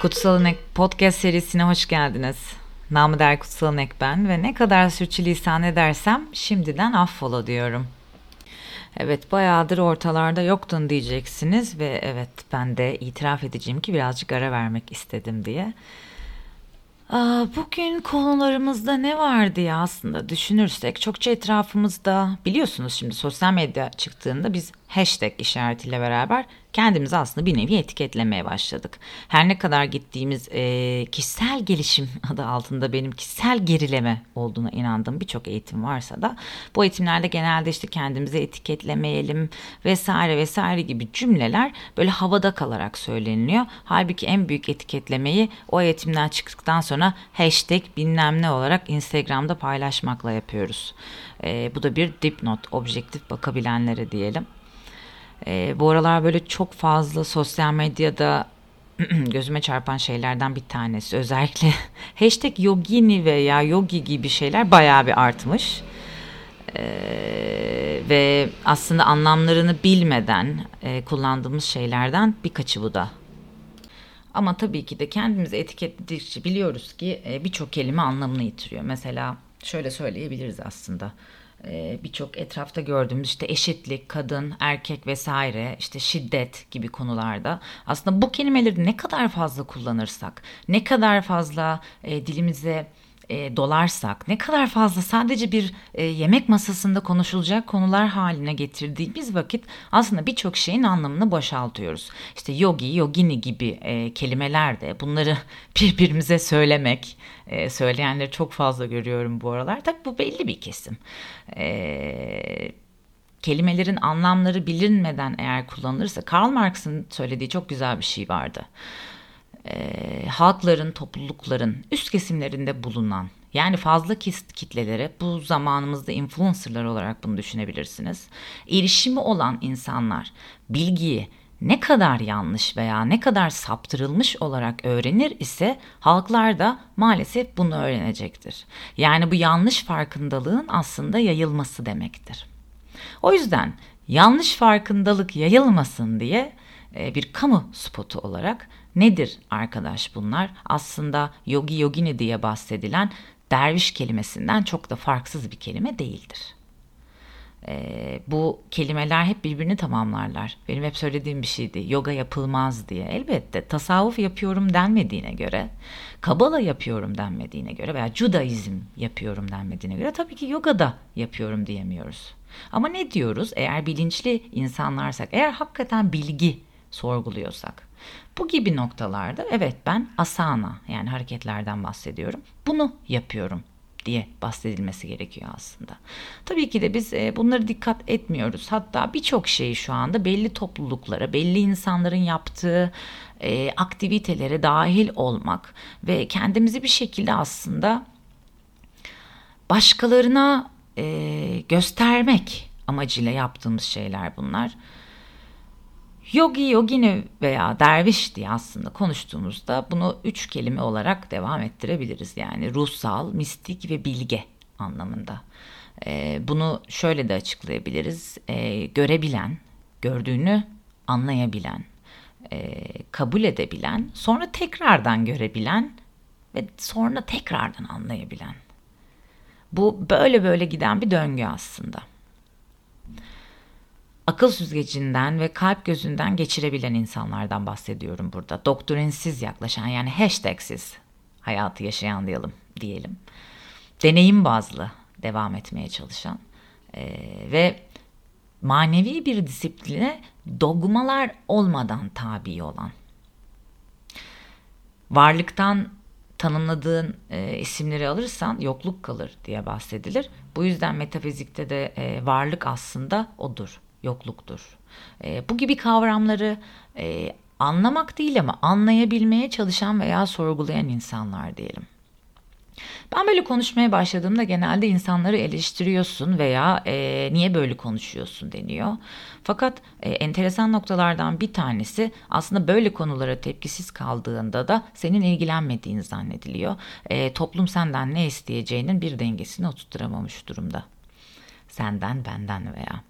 Kutsal Ek podcast serisine hoş geldiniz. Namı der Kutsal Ek ben ve ne kadar sürçülisan edersem şimdiden affola diyorum. Evet bayağıdır ortalarda yoktun diyeceksiniz ve evet ben de itiraf edeceğim ki birazcık ara vermek istedim diye. Bugün konularımızda ne vardı ya aslında düşünürsek çokça etrafımızda biliyorsunuz şimdi sosyal medya çıktığında biz hashtag işaretiyle beraber kendimizi aslında bir nevi etiketlemeye başladık. Her ne kadar gittiğimiz e, kişisel gelişim adı altında benim kişisel gerileme olduğuna inandığım birçok eğitim varsa da bu eğitimlerde genelde işte kendimizi etiketlemeyelim vesaire vesaire gibi cümleler böyle havada kalarak söyleniliyor. Halbuki en büyük etiketlemeyi o eğitimden çıktıktan sonra hashtag bilmem ne olarak Instagram'da paylaşmakla yapıyoruz. E, bu da bir dipnot, objektif bakabilenlere diyelim. E, bu aralar böyle çok fazla sosyal medyada gözüme çarpan şeylerden bir tanesi. Özellikle hashtag yogini veya yogi gibi şeyler bayağı bir artmış. Ee, ve aslında anlamlarını bilmeden e, kullandığımız şeylerden birkaçı bu da. Ama tabii ki de kendimizi etiketledikçe biliyoruz ki e, birçok kelime anlamını yitiriyor. Mesela şöyle söyleyebiliriz aslında. Ee, birçok etrafta gördüğümüz işte eşitlik, kadın, erkek vesaire işte şiddet gibi konularda. Aslında bu kelimeleri ne kadar fazla kullanırsak, ne kadar fazla e, dilimize e, dolarsak, ne kadar fazla sadece bir e, yemek masasında konuşulacak konular haline getirdiğimiz vakit aslında birçok şeyin anlamını boşaltıyoruz. İşte yogi, yogini gibi e, kelimeler de bunları birbirimize söylemek, e, söyleyenleri çok fazla görüyorum bu aralar. Tabii bu belli bir kesim. E, kelimelerin anlamları bilinmeden eğer kullanılırsa Karl Marx'ın söylediği çok güzel bir şey vardı e, halkların, toplulukların üst kesimlerinde bulunan yani fazla kitlelere bu zamanımızda influencerlar olarak bunu düşünebilirsiniz. Erişimi olan insanlar bilgiyi ne kadar yanlış veya ne kadar saptırılmış olarak öğrenir ise halklar da maalesef bunu öğrenecektir. Yani bu yanlış farkındalığın aslında yayılması demektir. O yüzden yanlış farkındalık yayılmasın diye bir kamu spotu olarak Nedir arkadaş bunlar? Aslında yogi yogini diye bahsedilen derviş kelimesinden çok da farksız bir kelime değildir. Ee, bu kelimeler hep birbirini tamamlarlar. Benim hep söylediğim bir şeydi. Yoga yapılmaz diye. Elbette tasavvuf yapıyorum denmediğine göre, kabala yapıyorum denmediğine göre veya judaizm yapıyorum denmediğine göre tabii ki yoga da yapıyorum diyemiyoruz. Ama ne diyoruz? Eğer bilinçli insanlarsak, eğer hakikaten bilgi sorguluyorsak, bu gibi noktalarda evet ben asana yani hareketlerden bahsediyorum. Bunu yapıyorum diye bahsedilmesi gerekiyor aslında. Tabii ki de biz e, bunları dikkat etmiyoruz. Hatta birçok şeyi şu anda belli topluluklara, belli insanların yaptığı e, aktivitelere dahil olmak ve kendimizi bir şekilde aslında başkalarına e, göstermek amacıyla yaptığımız şeyler bunlar. Yogi, yogini veya derviş diye aslında konuştuğumuzda bunu üç kelime olarak devam ettirebiliriz. Yani ruhsal, mistik ve bilge anlamında. E, bunu şöyle de açıklayabiliriz. E, görebilen, gördüğünü anlayabilen, e, kabul edebilen, sonra tekrardan görebilen ve sonra tekrardan anlayabilen. Bu böyle böyle giden bir döngü aslında akıl süzgecinden ve kalp gözünden geçirebilen insanlardan bahsediyorum burada. Doktorinsiz yaklaşan yani hashtagsiz hayatı yaşayan diyelim. diyelim. Deneyim bazlı devam etmeye çalışan e, ve manevi bir disipline dogmalar olmadan tabi olan. Varlıktan tanımladığın e, isimleri alırsan yokluk kalır diye bahsedilir. Bu yüzden metafizikte de e, varlık aslında odur yokluktur. E, bu gibi kavramları e, anlamak değil ama anlayabilmeye çalışan veya sorgulayan insanlar diyelim. Ben böyle konuşmaya başladığımda genelde insanları eleştiriyorsun veya e, niye böyle konuşuyorsun deniyor. Fakat e, enteresan noktalardan bir tanesi aslında böyle konulara tepkisiz kaldığında da senin ilgilenmediğini zannediliyor. E, toplum senden ne isteyeceğinin bir dengesini oturtturamamış durumda. Senden benden veya.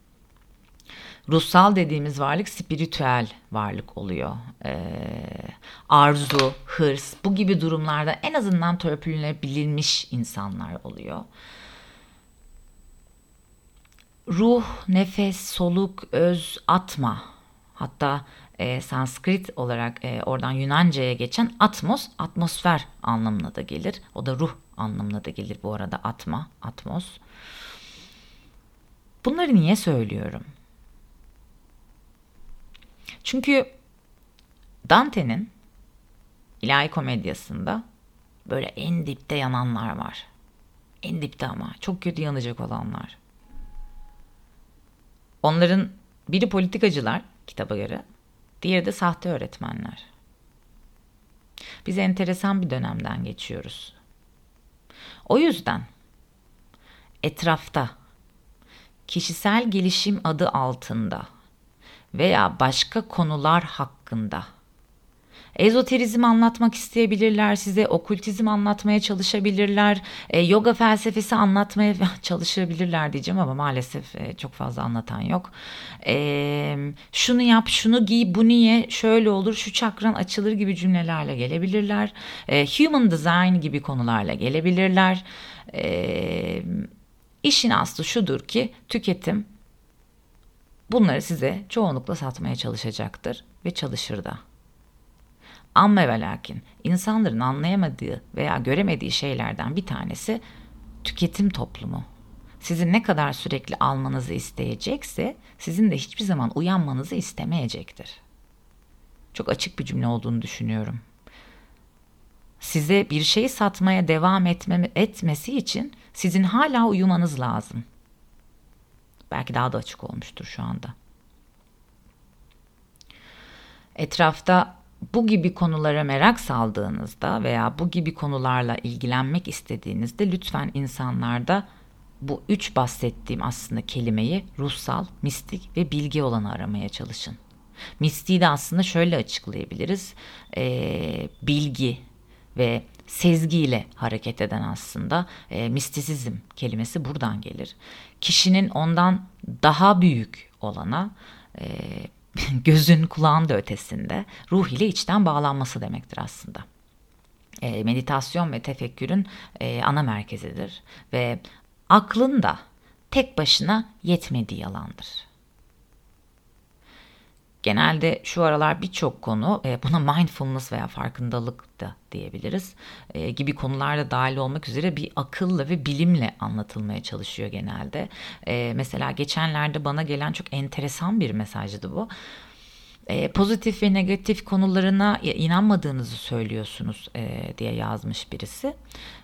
Ruhsal dediğimiz varlık spiritüel varlık oluyor. Ee, arzu, hırs bu gibi durumlarda en azından törpülenebilmiş insanlar oluyor. Ruh, nefes, soluk, öz, atma. Hatta e, Sanskrit olarak e, oradan Yunanca'ya geçen atmos, atmosfer anlamına da gelir. O da ruh anlamına da gelir bu arada atma, atmos. Bunları niye söylüyorum? Çünkü Dante'nin ilahi komedyasında böyle en dipte yananlar var. En dipte ama çok kötü yanacak olanlar. Onların biri politikacılar kitaba göre, diğeri de sahte öğretmenler. Biz enteresan bir dönemden geçiyoruz. O yüzden etrafta kişisel gelişim adı altında veya başka konular hakkında Ezoterizm anlatmak isteyebilirler size, okültizm anlatmaya çalışabilirler, e, yoga felsefesi anlatmaya çalışabilirler diyeceğim ama maalesef e, çok fazla anlatan yok. E, şunu yap, şunu giy, bu niye, şöyle olur, şu çakran açılır gibi cümlelerle gelebilirler. E, human design gibi konularla gelebilirler. E, işin aslı şudur ki tüketim bunları size çoğunlukla satmaya çalışacaktır ve çalışır da. Amma ve lakin insanların anlayamadığı veya göremediği şeylerden bir tanesi tüketim toplumu. Sizin ne kadar sürekli almanızı isteyecekse sizin de hiçbir zaman uyanmanızı istemeyecektir. Çok açık bir cümle olduğunu düşünüyorum. Size bir şey satmaya devam etme, etmesi için sizin hala uyumanız lazım. Belki daha da açık olmuştur şu anda. Etrafta bu gibi konulara merak saldığınızda veya bu gibi konularla ilgilenmek istediğinizde lütfen insanlarda bu üç bahsettiğim aslında kelimeyi ruhsal, mistik ve bilgi olanı aramaya çalışın. Mistiği de aslında şöyle açıklayabiliriz. Ee, bilgi ve sezgiyle hareket eden aslında e, mistisizm kelimesi buradan gelir. Kişinin ondan daha büyük olana e, gözün kulağın da ötesinde ruh ile içten bağlanması demektir aslında. E, meditasyon ve tefekkürün e, ana merkezidir ve aklın da tek başına yetmediği alandır. Genelde şu aralar birçok konu e, buna mindfulness veya farkındalık da diyebiliriz e, gibi konularda dahil olmak üzere bir akılla ve bilimle anlatılmaya çalışıyor genelde. E, mesela geçenlerde bana gelen çok enteresan bir mesajdı bu. Pozitif ve negatif konularına inanmadığınızı söylüyorsunuz diye yazmış birisi.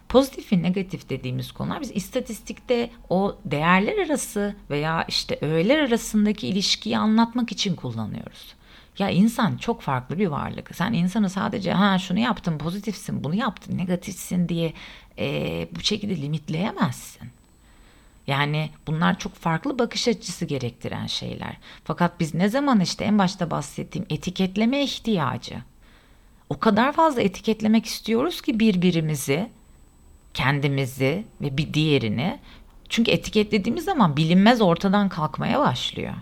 Pozitif ve negatif dediğimiz konular biz istatistikte o değerler arası veya işte öğeler arasındaki ilişkiyi anlatmak için kullanıyoruz. Ya insan çok farklı bir varlık. Sen insanı sadece ha şunu yaptın pozitifsin, bunu yaptın negatifsin diye e, bu şekilde limitleyemezsin. Yani bunlar çok farklı bakış açısı gerektiren şeyler. Fakat biz ne zaman işte en başta bahsettiğim etiketleme ihtiyacı. O kadar fazla etiketlemek istiyoruz ki birbirimizi kendimizi ve bir diğerini. Çünkü etiketlediğimiz zaman bilinmez ortadan kalkmaya başlıyor.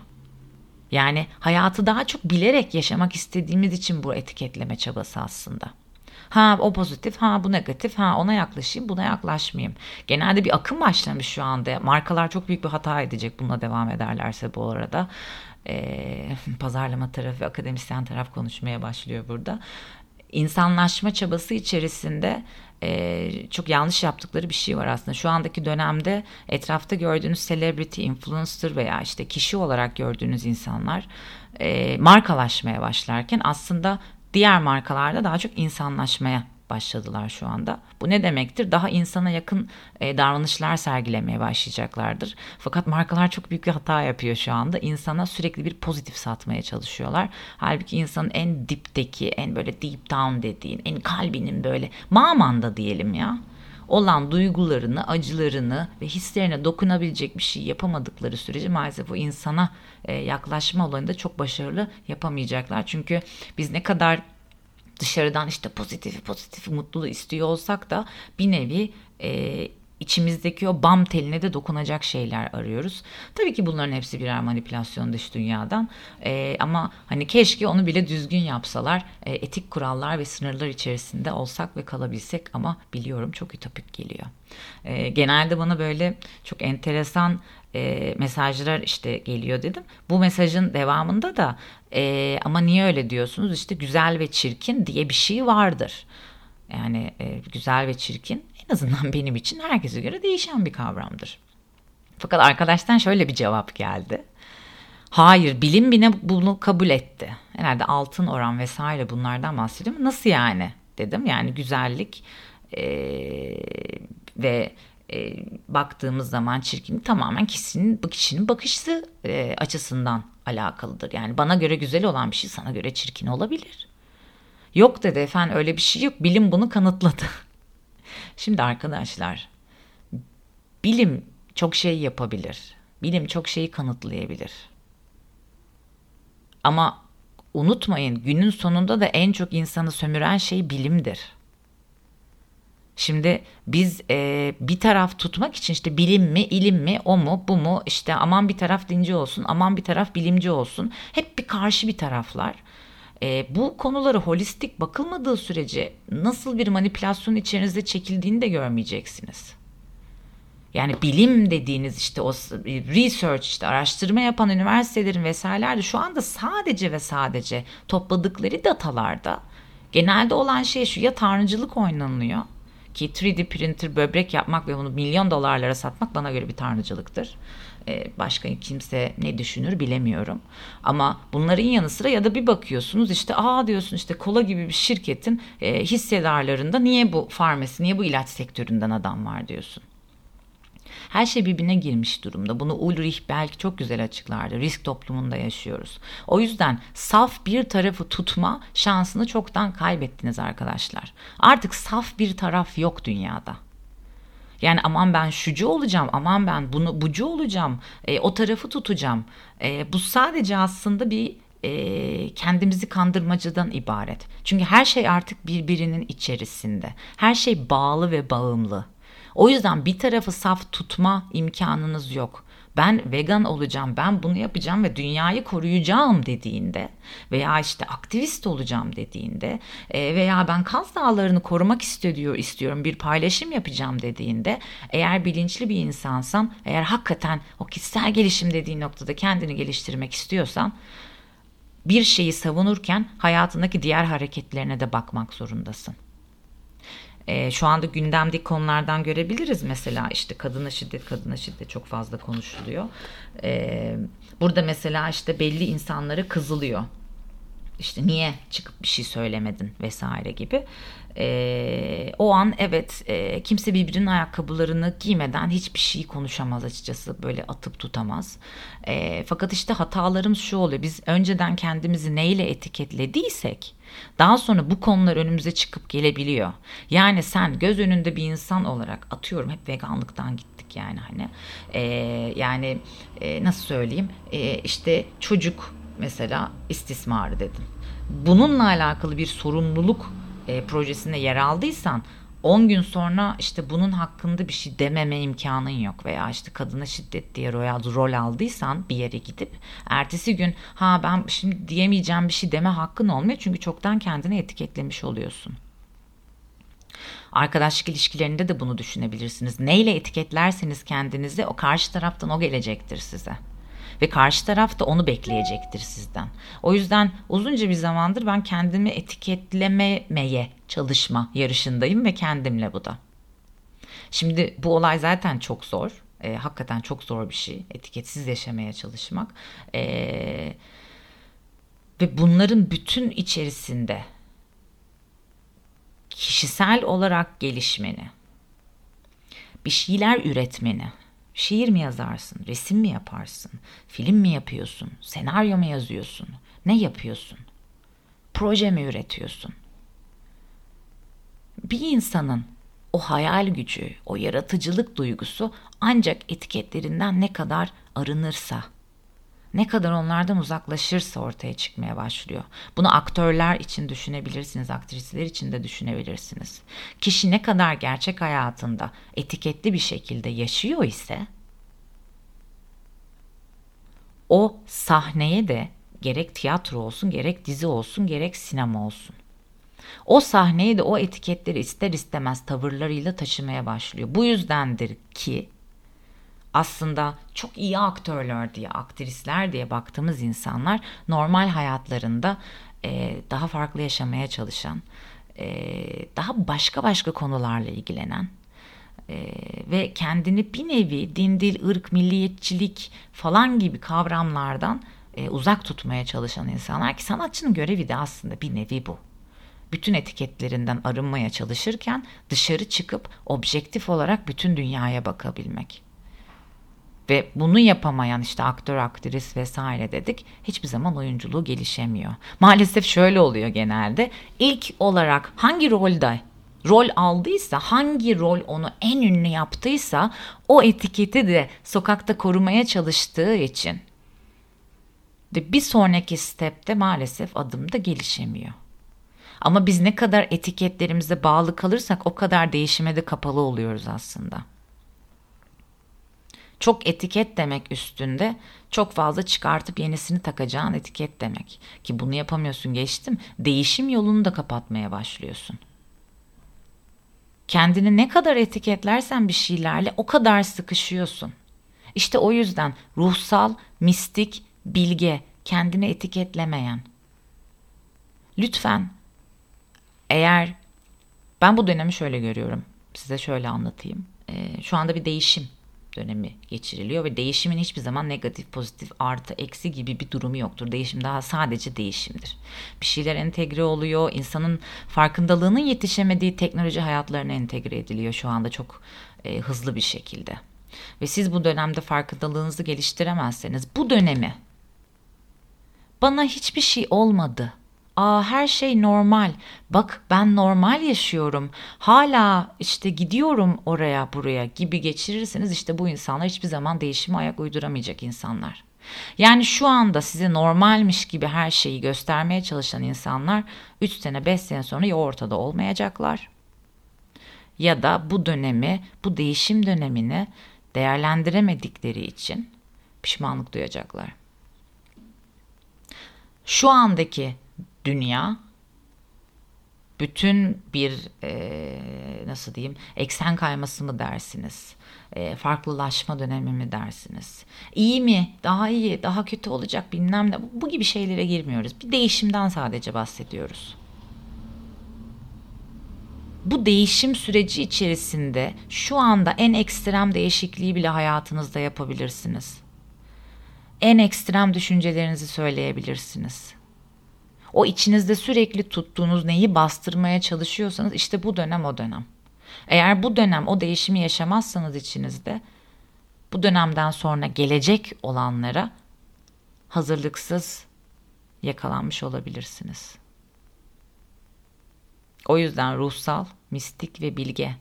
Yani hayatı daha çok bilerek yaşamak istediğimiz için bu etiketleme çabası aslında. Ha o pozitif, ha bu negatif, ha ona yaklaşayım, buna yaklaşmayayım. Genelde bir akım başlamış şu anda. Markalar çok büyük bir hata edecek bununla devam ederlerse bu arada. Ee, pazarlama tarafı akademisyen taraf konuşmaya başlıyor burada. İnsanlaşma çabası içerisinde e, çok yanlış yaptıkları bir şey var aslında. Şu andaki dönemde etrafta gördüğünüz celebrity, influencer veya işte kişi olarak gördüğünüz insanlar e, markalaşmaya başlarken aslında diğer markalarda daha çok insanlaşmaya başladılar şu anda. Bu ne demektir? Daha insana yakın e, davranışlar sergilemeye başlayacaklardır. Fakat markalar çok büyük bir hata yapıyor şu anda. İnsana sürekli bir pozitif satmaya çalışıyorlar. Halbuki insanın en dipteki, en böyle deep down dediğin, en kalbinin böyle mamanda diyelim ya olan duygularını, acılarını ve hislerine dokunabilecek bir şey yapamadıkları sürece maalesef o insana e, yaklaşma olayında çok başarılı yapamayacaklar. Çünkü biz ne kadar dışarıdan işte pozitifi pozitifi mutluluğu istiyor olsak da bir nevi e, içimizdeki o bam teline de dokunacak şeyler arıyoruz. Tabii ki bunların hepsi birer manipülasyon dış dünyadan. E, ama hani keşke onu bile düzgün yapsalar. E, etik kurallar ve sınırlar içerisinde olsak ve kalabilsek ama biliyorum çok ütopik geliyor. E, genelde bana böyle çok enteresan e, mesajlar işte geliyor dedim. Bu mesajın devamında da e, ama niye öyle diyorsunuz? İşte güzel ve çirkin diye bir şey vardır. Yani e, güzel ve çirkin en azından benim için herkese göre değişen bir kavramdır. Fakat arkadaştan şöyle bir cevap geldi. Hayır bilim bile bunu kabul etti. Herhalde altın oran vesaire bunlardan bahsediyorum. Nasıl yani dedim. Yani güzellik e, ve e, baktığımız zaman çirkin tamamen kişinin, kişinin bakışı e, açısından alakalıdır. Yani bana göre güzel olan bir şey sana göre çirkin olabilir. Yok dedi efendim öyle bir şey yok. Bilim bunu kanıtladı. Şimdi arkadaşlar bilim çok şey yapabilir. Bilim çok şeyi kanıtlayabilir. Ama unutmayın günün sonunda da en çok insanı sömüren şey bilimdir. Şimdi biz e, bir taraf tutmak için işte bilim mi, ilim mi, o mu, bu mu, işte aman bir taraf dinci olsun, aman bir taraf bilimci olsun. Hep bir karşı bir taraflar. E, bu konuları holistik bakılmadığı sürece nasıl bir manipülasyon içerinizde çekildiğini de görmeyeceksiniz. Yani bilim dediğiniz işte o research işte araştırma yapan üniversitelerin vesairelerde şu anda sadece ve sadece topladıkları datalarda genelde olan şey şu ya tanrıcılık oynanılıyor ki 3D printer böbrek yapmak ve bunu milyon dolarlara satmak bana göre bir tanrıcılıktır. Ee, başka kimse ne düşünür bilemiyorum. Ama bunların yanı sıra ya da bir bakıyorsunuz işte aa diyorsun işte kola gibi bir şirketin e, hissedarlarında niye bu farmasi, niye bu ilaç sektöründen adam var diyorsun. Her şey birbirine girmiş durumda. Bunu Ulrich belki çok güzel açıklardı. Risk toplumunda yaşıyoruz. O yüzden saf bir tarafı tutma şansını çoktan kaybettiniz arkadaşlar. Artık saf bir taraf yok dünyada. Yani aman ben şucu olacağım, aman ben bunu bucu olacağım, e, o tarafı tutacağım. E, bu sadece aslında bir e, kendimizi kandırmacadan ibaret. Çünkü her şey artık birbirinin içerisinde. Her şey bağlı ve bağımlı. O yüzden bir tarafı saf tutma imkanınız yok. Ben vegan olacağım, ben bunu yapacağım ve dünyayı koruyacağım dediğinde veya işte aktivist olacağım dediğinde e, veya ben Kaz Dağları'nı korumak istiyor, istiyorum bir paylaşım yapacağım dediğinde eğer bilinçli bir insansan, eğer hakikaten o kişisel gelişim dediğin noktada kendini geliştirmek istiyorsan bir şeyi savunurken hayatındaki diğer hareketlerine de bakmak zorundasın. E, şu anda gündemdeki konulardan görebiliriz mesela işte kadına şiddet, kadına şiddet çok fazla konuşuluyor. E, burada mesela işte belli insanlara kızılıyor. İşte niye çıkıp bir şey söylemedin vesaire gibi. E, o an evet e, kimse birbirinin ayakkabılarını giymeden hiçbir şey konuşamaz açıkçası böyle atıp tutamaz. E, fakat işte hatalarımız şu oluyor biz önceden kendimizi neyle etiketlediysek daha sonra bu konular önümüze çıkıp gelebiliyor. Yani sen göz önünde bir insan olarak atıyorum hep veganlıktan gittik yani hani e, yani e, nasıl söyleyeyim e, işte çocuk mesela istismarı dedim. Bununla alakalı bir sorumluluk e, projesinde yer aldıysan 10 gün sonra işte bunun hakkında bir şey dememe imkanın yok veya işte kadına şiddet diye rol, rol aldıysan bir yere gidip ertesi gün ha ben şimdi diyemeyeceğim bir şey deme hakkın olmuyor çünkü çoktan kendini etiketlemiş oluyorsun. Arkadaşlık ilişkilerinde de bunu düşünebilirsiniz. Neyle etiketlerseniz kendinizi o karşı taraftan o gelecektir size ve karşı taraf da onu bekleyecektir sizden. O yüzden uzunca bir zamandır ben kendimi etiketlememeye çalışma yarışındayım ve kendimle bu da. Şimdi bu olay zaten çok zor. E, hakikaten çok zor bir şey. Etiketsiz yaşamaya çalışmak. E, ve bunların bütün içerisinde kişisel olarak gelişmeni, bir şeyler üretmeni, Şiir mi yazarsın, resim mi yaparsın, film mi yapıyorsun, senaryo mu yazıyorsun, ne yapıyorsun? Proje mi üretiyorsun? Bir insanın o hayal gücü, o yaratıcılık duygusu ancak etiketlerinden ne kadar arınırsa, ne kadar onlardan uzaklaşırsa ortaya çıkmaya başlıyor. Bunu aktörler için düşünebilirsiniz, aktrisler için de düşünebilirsiniz. Kişi ne kadar gerçek hayatında etiketli bir şekilde yaşıyor ise o sahneye de gerek tiyatro olsun, gerek dizi olsun, gerek sinema olsun. O sahneyi de o etiketleri ister istemez tavırlarıyla taşımaya başlıyor. Bu yüzdendir ki aslında çok iyi aktörler diye, aktrisler diye baktığımız insanlar normal hayatlarında e, daha farklı yaşamaya çalışan, e, daha başka başka konularla ilgilenen e, ve kendini bir nevi din, dil, ırk, milliyetçilik falan gibi kavramlardan e, uzak tutmaya çalışan insanlar ki sanatçının görevi de aslında bir nevi bu bütün etiketlerinden arınmaya çalışırken dışarı çıkıp objektif olarak bütün dünyaya bakabilmek. Ve bunu yapamayan işte aktör, aktris vesaire dedik hiçbir zaman oyunculuğu gelişemiyor. Maalesef şöyle oluyor genelde. İlk olarak hangi rolde rol aldıysa, hangi rol onu en ünlü yaptıysa o etiketi de sokakta korumaya çalıştığı için de bir sonraki stepte maalesef adımda gelişemiyor. Ama biz ne kadar etiketlerimize bağlı kalırsak o kadar değişime de kapalı oluyoruz aslında. Çok etiket demek üstünde çok fazla çıkartıp yenisini takacağın etiket demek. Ki bunu yapamıyorsun geçtim. Değişim yolunu da kapatmaya başlıyorsun. Kendini ne kadar etiketlersen bir şeylerle o kadar sıkışıyorsun. İşte o yüzden ruhsal, mistik, bilge, kendini etiketlemeyen. Lütfen eğer ben bu dönemi şöyle görüyorum. Size şöyle anlatayım. Ee, şu anda bir değişim dönemi geçiriliyor ve değişimin hiçbir zaman negatif, pozitif, artı, eksi gibi bir durumu yoktur. Değişim daha sadece değişimdir. Bir şeyler entegre oluyor. İnsanın farkındalığının yetişemediği teknoloji hayatlarına entegre ediliyor şu anda çok e, hızlı bir şekilde. Ve siz bu dönemde farkındalığınızı geliştiremezseniz bu dönemi bana hiçbir şey olmadı Aa her şey normal. Bak ben normal yaşıyorum. Hala işte gidiyorum oraya buraya gibi geçirirseniz işte bu insanlar hiçbir zaman değişime ayak uyduramayacak insanlar. Yani şu anda size normalmiş gibi her şeyi göstermeye çalışan insanlar 3 sene 5 sene sonra ya ortada olmayacaklar ya da bu dönemi, bu değişim dönemini değerlendiremedikleri için pişmanlık duyacaklar. Şu andaki dünya bütün bir e, nasıl diyeyim eksen kayması mı dersiniz? E, farklılaşma dönemi mi dersiniz? İyi mi? Daha iyi, daha kötü olacak bilmem ne. Bu gibi şeylere girmiyoruz. Bir değişimden sadece bahsediyoruz. Bu değişim süreci içerisinde şu anda en ekstrem değişikliği bile hayatınızda yapabilirsiniz. En ekstrem düşüncelerinizi söyleyebilirsiniz o içinizde sürekli tuttuğunuz neyi bastırmaya çalışıyorsanız işte bu dönem o dönem. Eğer bu dönem o değişimi yaşamazsanız içinizde bu dönemden sonra gelecek olanlara hazırlıksız yakalanmış olabilirsiniz. O yüzden ruhsal, mistik ve bilge.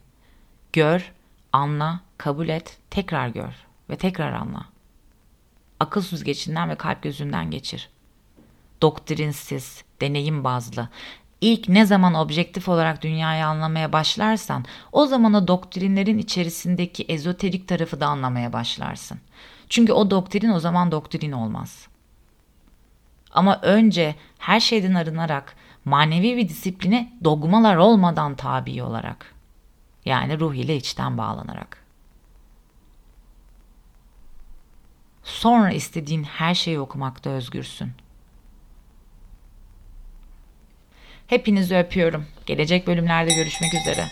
Gör, anla, kabul et, tekrar gör ve tekrar anla. Akıl süzgecinden ve kalp gözünden geçir doktrinsiz, deneyim bazlı. İlk ne zaman objektif olarak dünyayı anlamaya başlarsan o zaman o doktrinlerin içerisindeki ezoterik tarafı da anlamaya başlarsın. Çünkü o doktrin o zaman doktrin olmaz. Ama önce her şeyden arınarak manevi bir disipline dogmalar olmadan tabi olarak yani ruh ile içten bağlanarak. Sonra istediğin her şeyi okumakta özgürsün. Hepinizi öpüyorum. Gelecek bölümlerde görüşmek üzere.